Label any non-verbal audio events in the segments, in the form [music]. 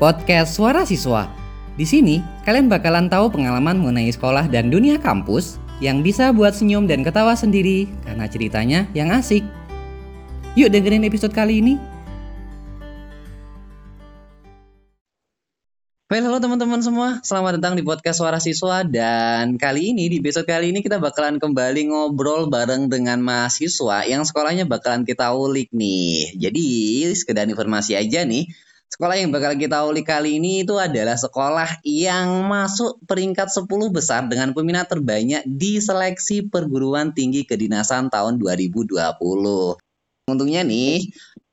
podcast Suara Siswa. Di sini, kalian bakalan tahu pengalaman mengenai sekolah dan dunia kampus yang bisa buat senyum dan ketawa sendiri karena ceritanya yang asik. Yuk dengerin episode kali ini. Well, halo teman-teman semua, selamat datang di podcast Suara Siswa dan kali ini di episode kali ini kita bakalan kembali ngobrol bareng dengan mahasiswa yang sekolahnya bakalan kita ulik nih. Jadi sekedar informasi aja nih, sekolah yang bakal kita ulik kali ini itu adalah sekolah yang masuk peringkat 10 besar dengan peminat terbanyak di seleksi perguruan tinggi kedinasan tahun 2020. Untungnya nih,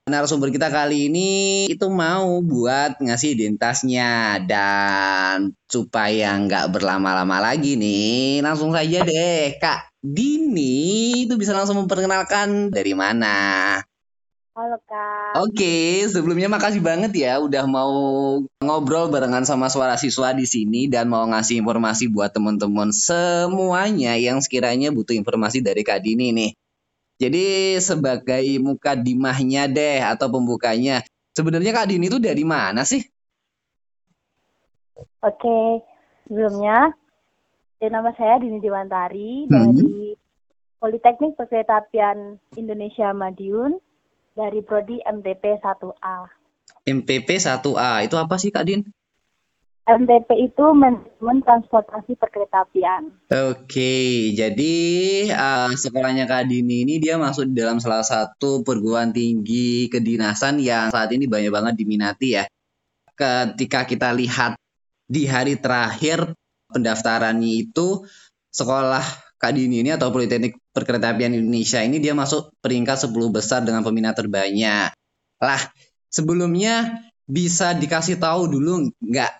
narasumber kita kali ini itu mau buat ngasih identitasnya dan supaya nggak berlama-lama lagi nih langsung saja deh Kak Dini itu bisa langsung memperkenalkan dari mana Halo Kak. Oke, sebelumnya makasih banget ya udah mau ngobrol barengan sama suara siswa di sini dan mau ngasih informasi buat teman-teman semuanya yang sekiranya butuh informasi dari Kak Dini nih. Jadi sebagai muka dimahnya deh atau pembukanya, sebenarnya Kak Dini itu dari mana sih? Oke, sebelumnya ya, nama saya Dini Diwantari hmm. dari Politeknik Perkereta Indonesia Madiun dari prodi MTP 1A. MPP 1A itu apa sih Kak Din? MTP itu manajemen transportasi perkeretaapian. Oke, jadi uh, sekolahnya Kak Dini ini dia masuk dalam salah satu perguruan tinggi kedinasan yang saat ini banyak banget diminati ya. Ketika kita lihat di hari terakhir pendaftarannya itu sekolah Kak Dini ini atau Politeknik Perkeretaapian Indonesia ini dia masuk peringkat 10 besar dengan peminat terbanyak. Lah, sebelumnya bisa dikasih tahu dulu nggak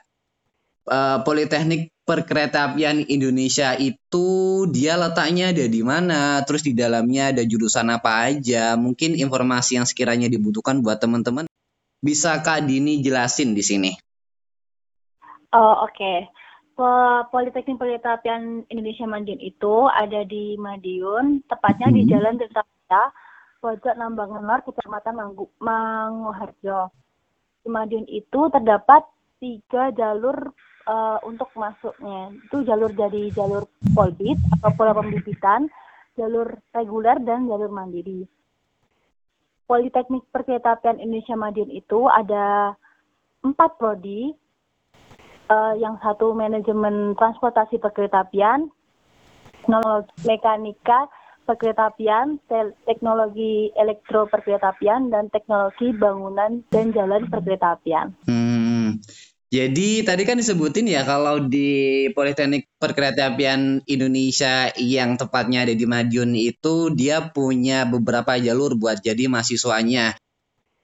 uh, Politeknik Perkeretaapian Indonesia itu dia letaknya ada di mana, terus di dalamnya ada jurusan apa aja. Mungkin informasi yang sekiranya dibutuhkan buat teman-teman bisa Kak Dini jelasin di sini. Oh, oke. Okay. Politeknik Perkeretaapian Indonesia Madiun itu ada di Madiun, tepatnya hmm. di Jalan Tirta pojok Nambangan Lor, Kecamatan Manguharjo. Di Madiun itu terdapat tiga jalur uh, untuk masuknya itu jalur jadi jalur polbit atau pola pembibitan, jalur reguler dan jalur mandiri. Politeknik Perkeretaapian Indonesia Madiun itu ada empat prodi, uh, yang satu manajemen transportasi perkeretaapian, teknologi mekanika perkeretaapian, teknologi elektro perkeretaapian, dan teknologi bangunan dan jalan perkeretaapian. Hmm. Jadi tadi kan disebutin ya kalau di Politeknik Perkeretaapian Indonesia yang tepatnya ada di Madiun itu dia punya beberapa jalur buat jadi mahasiswanya.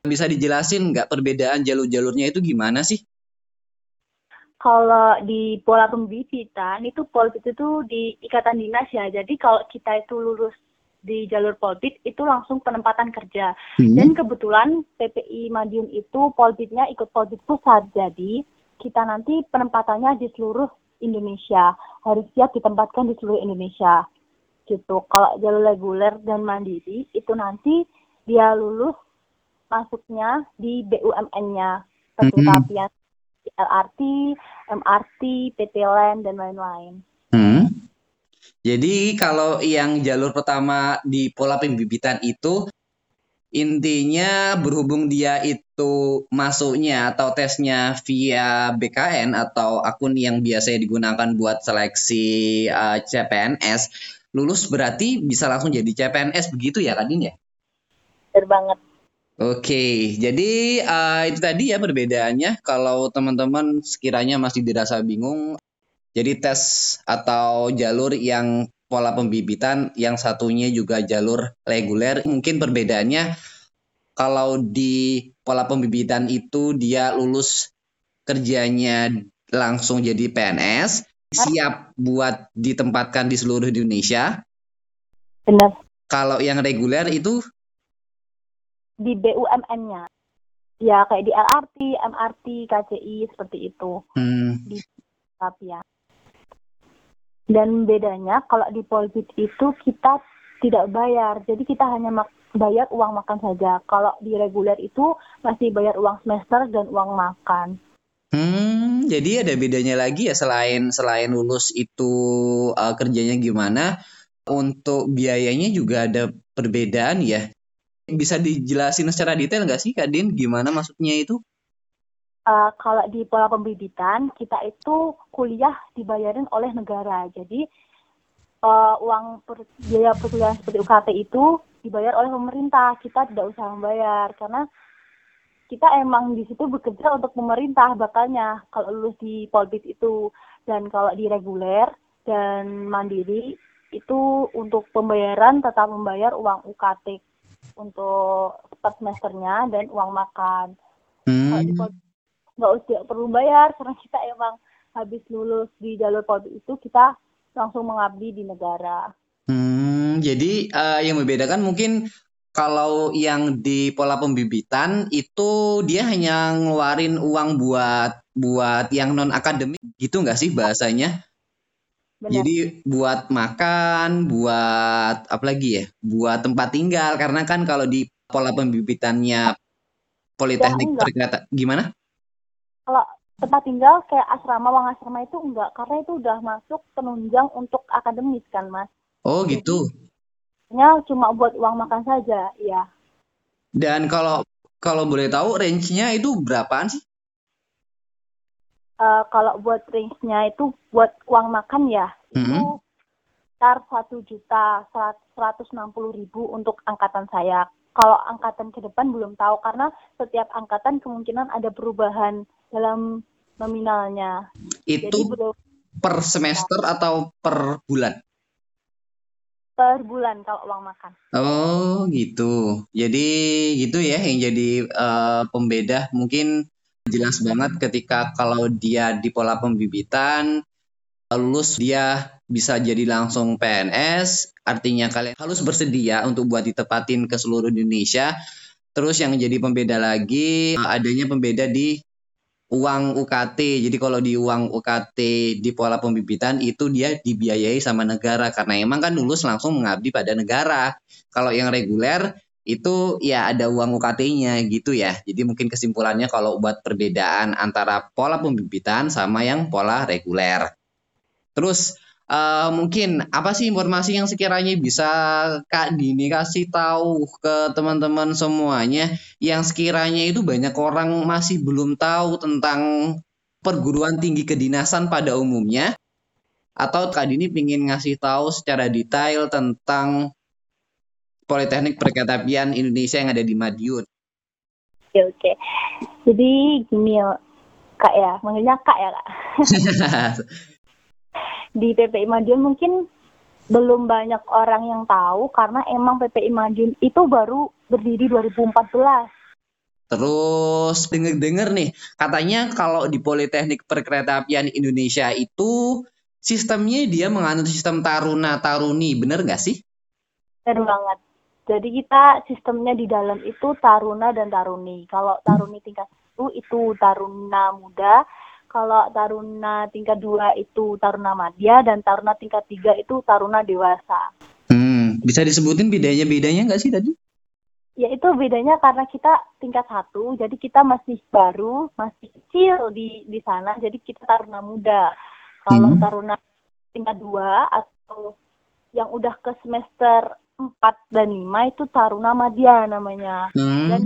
Bisa dijelasin nggak perbedaan jalur-jalurnya itu gimana sih? Kalau di pola pembibitan itu polbit itu di ikatan dinas ya. Jadi kalau kita itu lulus di jalur polbit itu langsung penempatan kerja. Hmm. Dan kebetulan PPI Madiun itu polbitnya ikut polbit pusat. Jadi kita nanti penempatannya di seluruh Indonesia. Harus siap ditempatkan di seluruh Indonesia. Gitu. Kalau jalur reguler dan mandiri itu nanti dia lulus masuknya di BUMN-nya. Seperti hmm. LRT, MRT, PT LAN, dan lain-lain. Hmm. Jadi kalau yang jalur pertama di pola pembibitan itu intinya berhubung dia itu masuknya atau tesnya via BKN atau akun yang biasanya digunakan buat seleksi uh, CPNS, lulus berarti bisa langsung jadi CPNS begitu ya Kadin ya? Benar banget. Oke, jadi uh, itu tadi ya perbedaannya. Kalau teman-teman sekiranya masih dirasa bingung, jadi tes atau jalur yang pola pembibitan, yang satunya juga jalur reguler. Mungkin perbedaannya kalau di pola pembibitan itu dia lulus kerjanya langsung jadi PNS, siap buat ditempatkan di seluruh Indonesia. Benar. Kalau yang reguler itu di BUMN-nya. Ya kayak di LRT, MRT, KCI seperti itu. Hmm. Di tapi ya. Dan bedanya kalau di Polbit itu kita tidak bayar. Jadi kita hanya bayar uang makan saja. Kalau di reguler itu masih bayar uang semester dan uang makan. Hmm, jadi ada bedanya lagi ya selain selain lulus itu uh, kerjanya gimana? Untuk biayanya juga ada perbedaan ya. Bisa dijelasin secara detail nggak sih Kak Din gimana maksudnya itu? Uh, kalau di pola pembibitan kita itu kuliah dibayarin oleh negara. Jadi uh, uang per, biaya perkuliahan seperti UKT itu dibayar oleh pemerintah. Kita tidak usah membayar karena kita emang di situ bekerja untuk pemerintah bakalnya kalau lulus di Polbit itu dan kalau di reguler dan mandiri itu untuk pembayaran tetap membayar uang UKT untuk per semesternya dan uang makan. Hmm. Nggak usah perlu bayar karena kita emang habis lulus di jalur Polbit itu kita langsung mengabdi di negara. Hmm, jadi uh, yang membedakan mungkin kalau yang di pola pembibitan itu dia hanya ngeluarin uang buat buat yang non akademik gitu nggak sih bahasanya? Benar. Jadi buat makan, buat apa lagi ya? Buat tempat tinggal karena kan kalau di pola pembibitannya Politeknik ternyata gimana? Kalau tempat tinggal kayak asrama, uang asrama itu enggak karena itu udah masuk penunjang untuk akademis kan, Mas. Oh, gitu. Hanya cuma buat uang makan saja, ya. Dan kalau kalau boleh tahu range-nya itu berapaan sih? Uh, kalau buat range-nya itu buat uang makan ya, mm -hmm. itu sekitar satu juta seratus enam puluh ribu untuk angkatan saya. Kalau angkatan ke depan belum tahu karena setiap angkatan kemungkinan ada perubahan dalam nominalnya. Itu Jadi, per semester atau per bulan? per bulan kalau uang makan. Oh gitu. Jadi gitu ya yang jadi uh, pembeda mungkin jelas banget ketika kalau dia di pola pembibitan lulus dia bisa jadi langsung PNS artinya kalian harus bersedia untuk buat ditepatin ke seluruh Indonesia terus yang jadi pembeda lagi adanya pembeda di uang UKT. Jadi kalau di uang UKT di pola pembibitan itu dia dibiayai sama negara karena emang kan lulus langsung mengabdi pada negara. Kalau yang reguler itu ya ada uang UKT-nya gitu ya. Jadi mungkin kesimpulannya kalau buat perbedaan antara pola pembibitan sama yang pola reguler. Terus Uh, mungkin apa sih informasi yang sekiranya bisa Kak Dini kasih tahu ke teman-teman semuanya yang sekiranya itu banyak orang masih belum tahu tentang perguruan tinggi kedinasan pada umumnya atau Kak Dini ingin ngasih tahu secara detail tentang Politeknik Perkeretapian Indonesia yang ada di Madiun. Oke, oke. Jadi gini ya, Kak ya, manggilnya Kak ya, Kak. [laughs] di PPI Madiun mungkin belum banyak orang yang tahu karena emang PPI Madiun itu baru berdiri 2014. Terus denger-denger nih, katanya kalau di Politeknik Perkeretaapian Indonesia itu sistemnya dia menganut sistem taruna taruni, bener nggak sih? Bener banget. Jadi kita sistemnya di dalam itu taruna dan taruni. Kalau taruni tingkat satu itu taruna muda, kalau taruna tingkat dua itu taruna madya dan taruna tingkat tiga itu taruna dewasa. Hmm, bisa disebutin bedanya bedanya nggak sih tadi? Ya itu bedanya karena kita tingkat satu, jadi kita masih baru, masih kecil di di sana, jadi kita taruna muda. Kalau hmm. taruna tingkat dua atau yang udah ke semester empat dan lima itu taruna madya namanya. Hmm. Dan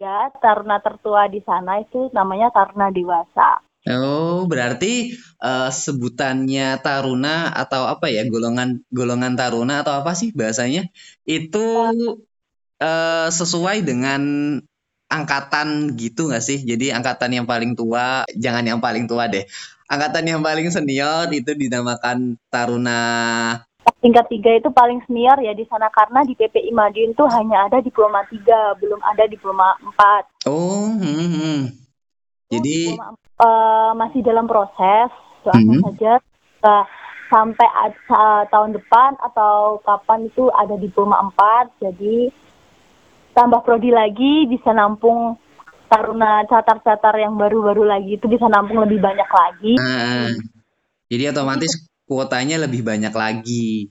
ya taruna tertua di sana itu namanya taruna dewasa. Oh, berarti uh, sebutannya taruna atau apa ya golongan golongan taruna atau apa sih bahasanya itu uh, sesuai dengan angkatan gitu nggak sih? Jadi angkatan yang paling tua, jangan yang paling tua deh. Angkatan yang paling senior itu dinamakan taruna tingkat tiga itu paling senior ya di sana karena di PPI Madiun tuh hanya ada diploma tiga belum ada diploma empat oh hmm, hmm. jadi uh, masih dalam proses doakan hmm. saja uh, sampai uh, tahun depan atau kapan itu ada diploma empat jadi tambah prodi lagi bisa nampung taruna catar-catar yang baru-baru lagi itu bisa nampung lebih banyak lagi uh, jadi otomatis kuotanya lebih banyak lagi.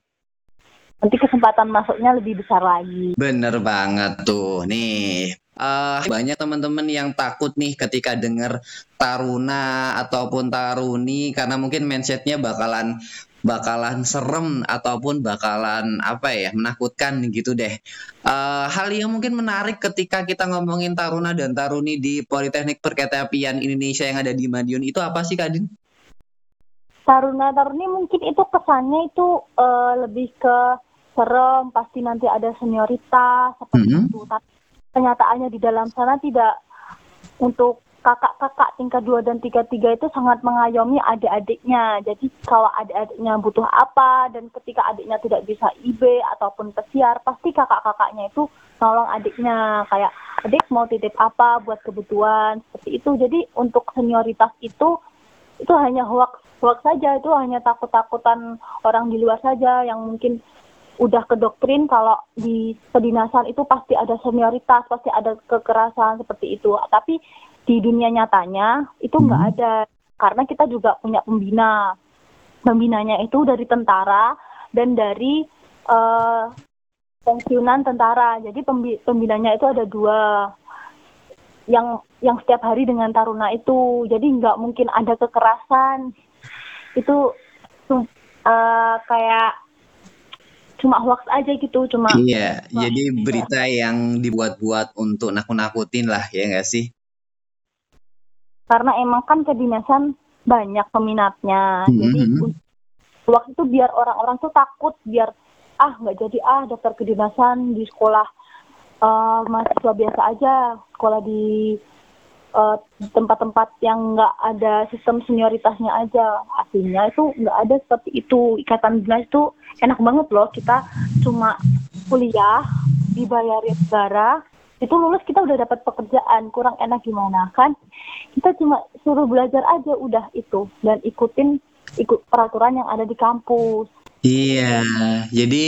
Nanti kesempatan masuknya lebih besar lagi. Bener banget tuh. Nih, uh, banyak teman-teman yang takut nih ketika dengar taruna ataupun taruni karena mungkin mindsetnya bakalan bakalan serem ataupun bakalan apa ya menakutkan gitu deh. Uh, hal yang mungkin menarik ketika kita ngomongin taruna dan taruni di Politeknik Perkeretaapian Indonesia yang ada di Madiun itu apa sih Kadin? Taruna taruni mungkin itu kesannya itu uh, lebih ke serem, pasti nanti ada senioritas seperti mm -hmm. itu. Tapi kenyataannya di dalam sana tidak untuk kakak-kakak tingkat dua dan tiga tiga itu sangat mengayomi adik-adiknya. Jadi kalau adik-adiknya butuh apa dan ketika adiknya tidak bisa IB ataupun pesiar, pasti kakak-kakaknya itu nolong adiknya. Kayak adik mau titip apa buat kebutuhan seperti itu. Jadi untuk senioritas itu itu hanya hoax hoax saja. Itu hanya takut-takutan orang di luar saja yang mungkin udah ke doktrin kalau di kedinasan itu pasti ada senioritas, pasti ada kekerasan seperti itu. Tapi di dunia nyatanya itu nggak hmm. ada. Karena kita juga punya pembina. Pembinanya itu dari tentara dan dari uh, pensiunan tentara. Jadi pembi pembinanya itu ada dua yang yang setiap hari dengan taruna itu. Jadi nggak mungkin ada kekerasan. Itu uh, kayak cuma hoax aja gitu cuma iya jadi berita yang dibuat-buat untuk nakut-nakutin lah ya nggak sih? Karena emang kan kedinasan banyak peminatnya. Mm -hmm. jadi waktu itu biar orang-orang tuh takut biar ah nggak jadi ah daftar kedinasan di sekolah uh, mahasiswa biasa aja sekolah di eh, tempat-tempat uh, yang nggak ada sistem senioritasnya aja. Aslinya itu nggak ada seperti itu. Ikatan dinas itu enak banget loh. Kita cuma kuliah dibayarin negara itu lulus kita udah dapat pekerjaan. Kurang enak gimana kan? Kita cuma suruh belajar aja udah itu. Dan ikutin ikut peraturan yang ada di kampus Iya, jadi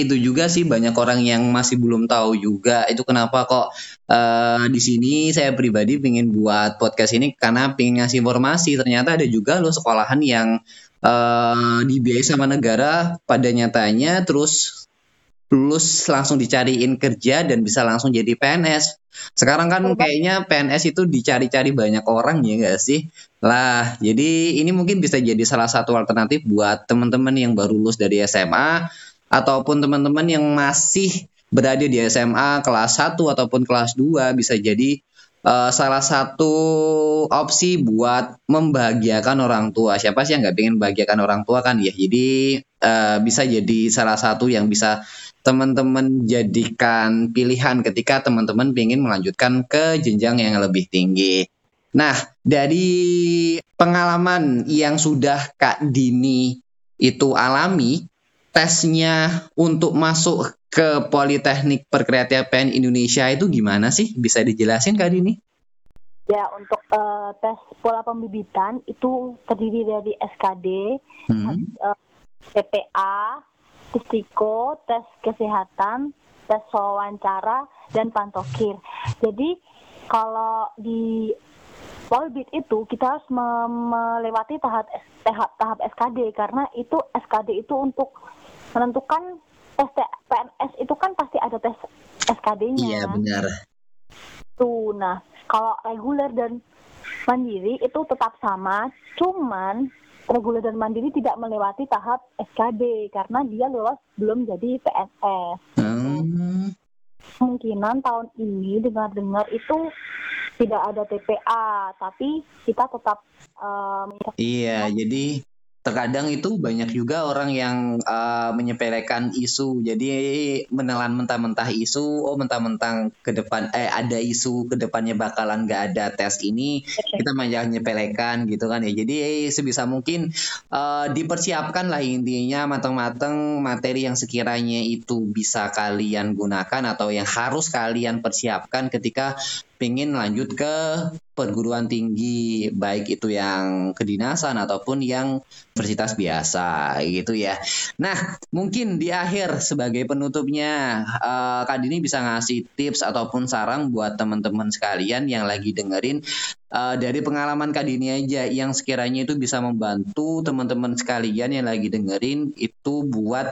itu juga sih banyak orang yang masih belum tahu juga. Itu kenapa kok uh, di sini saya pribadi pengen buat podcast ini karena pengen ngasih informasi. Ternyata ada juga loh sekolahan yang uh, dibiayai sama negara pada nyatanya. Terus lulus langsung dicariin kerja dan bisa langsung jadi PNS. Sekarang kan kayaknya PNS itu dicari-cari banyak orang ya enggak sih? Lah, jadi ini mungkin bisa jadi salah satu alternatif buat teman-teman yang baru lulus dari SMA ataupun teman-teman yang masih berada di SMA kelas 1 ataupun kelas 2 bisa jadi uh, salah satu opsi buat membahagiakan orang tua. Siapa sih yang nggak pengen membahagiakan orang tua kan ya? Jadi uh, bisa jadi salah satu yang bisa teman-teman jadikan pilihan ketika teman-teman ingin melanjutkan ke jenjang yang lebih tinggi. Nah, dari pengalaman yang sudah Kak Dini itu alami, tesnya untuk masuk ke Politeknik Perkreatipan Indonesia itu gimana sih? Bisa dijelasin Kak Dini? Ya, untuk uh, tes pola pembibitan itu terdiri dari SKD, hmm. uh, eh, PPA, psiko, tes kesehatan, tes wawancara, dan pantokir. Jadi kalau di Polbit itu kita harus melewati tahap tahap tahap SKD karena itu SKD itu untuk menentukan tes PNS itu kan pasti ada tes SKD-nya. Iya benar. Tuh, nah kalau reguler dan mandiri itu tetap sama, cuman reguler dan mandiri tidak melewati tahap SKD karena dia lolos belum jadi PNS. Hmm. Kemungkinan tahun ini dengar-dengar itu tidak ada TPA, tapi kita tetap um, Iya, jadi terkadang itu banyak juga orang yang uh, menyepelekan isu jadi menelan mentah-mentah isu oh mentah-mentah ke depan eh ada isu ke depannya bakalan nggak ada tes ini okay. kita malah menyepelekan gitu kan ya jadi sebisa mungkin uh, dipersiapkan lah intinya matang-matang materi yang sekiranya itu bisa kalian gunakan atau yang harus kalian persiapkan ketika pengen lanjut ke perguruan tinggi baik itu yang kedinasan ataupun yang universitas biasa gitu ya. Nah mungkin di akhir sebagai penutupnya uh, Kak Dini bisa ngasih tips ataupun saran buat teman-teman sekalian yang lagi dengerin uh, dari pengalaman Kak Dini aja yang sekiranya itu bisa membantu teman-teman sekalian yang lagi dengerin itu buat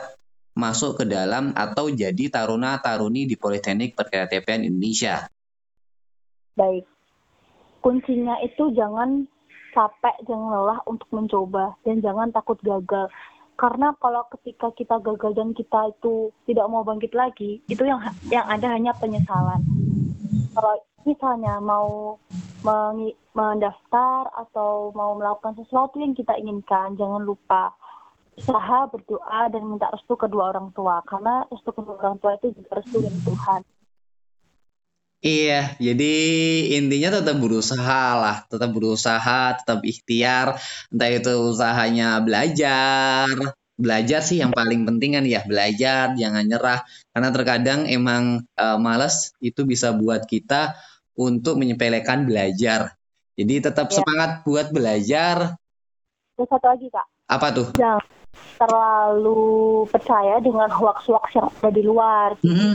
masuk ke dalam atau jadi taruna taruni di Politeknik Perkreatipan Indonesia. Baik. Kuncinya itu jangan capek, jangan lelah untuk mencoba dan jangan takut gagal. Karena kalau ketika kita gagal dan kita itu tidak mau bangkit lagi, itu yang yang ada hanya penyesalan. Kalau misalnya mau mendaftar atau mau melakukan sesuatu yang kita inginkan, jangan lupa usaha, berdoa, dan minta restu kedua orang tua. Karena restu kedua orang tua itu juga restu dari Tuhan. Iya, jadi intinya tetap berusaha lah, tetap berusaha, tetap ikhtiar, entah itu usahanya belajar, belajar sih yang paling penting kan ya belajar, jangan nyerah, karena terkadang emang uh, males itu bisa buat kita untuk menyepelekan belajar. Jadi tetap ya. semangat buat belajar. Ada satu lagi kak. Apa tuh? Jangan terlalu percaya dengan hoax-hoax yang ada di luar. Mm -hmm.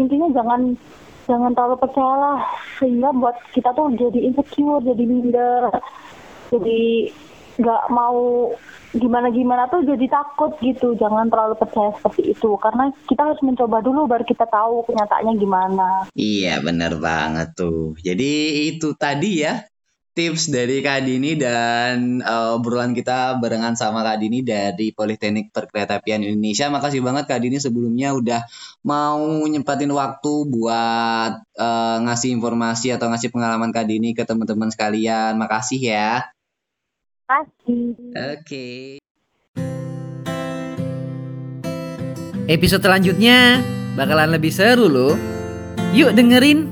Intinya jangan jangan terlalu percayalah sehingga buat kita tuh jadi insecure jadi minder jadi nggak mau gimana gimana tuh jadi takut gitu. Jangan terlalu percaya seperti itu karena kita harus mencoba dulu baru kita tahu kenyataannya gimana. Iya benar banget tuh. Jadi itu tadi ya tips dari Kak Dini dan uh, obrolan kita barengan sama Kak Dini dari Politeknik Perkeretaapian Indonesia. Makasih banget Kak Dini sebelumnya udah mau nyempatin waktu buat uh, ngasih informasi atau ngasih pengalaman Kak Dini ke teman-teman sekalian. Makasih ya. Makasih. Oke. Okay. Episode selanjutnya bakalan lebih seru loh. Yuk dengerin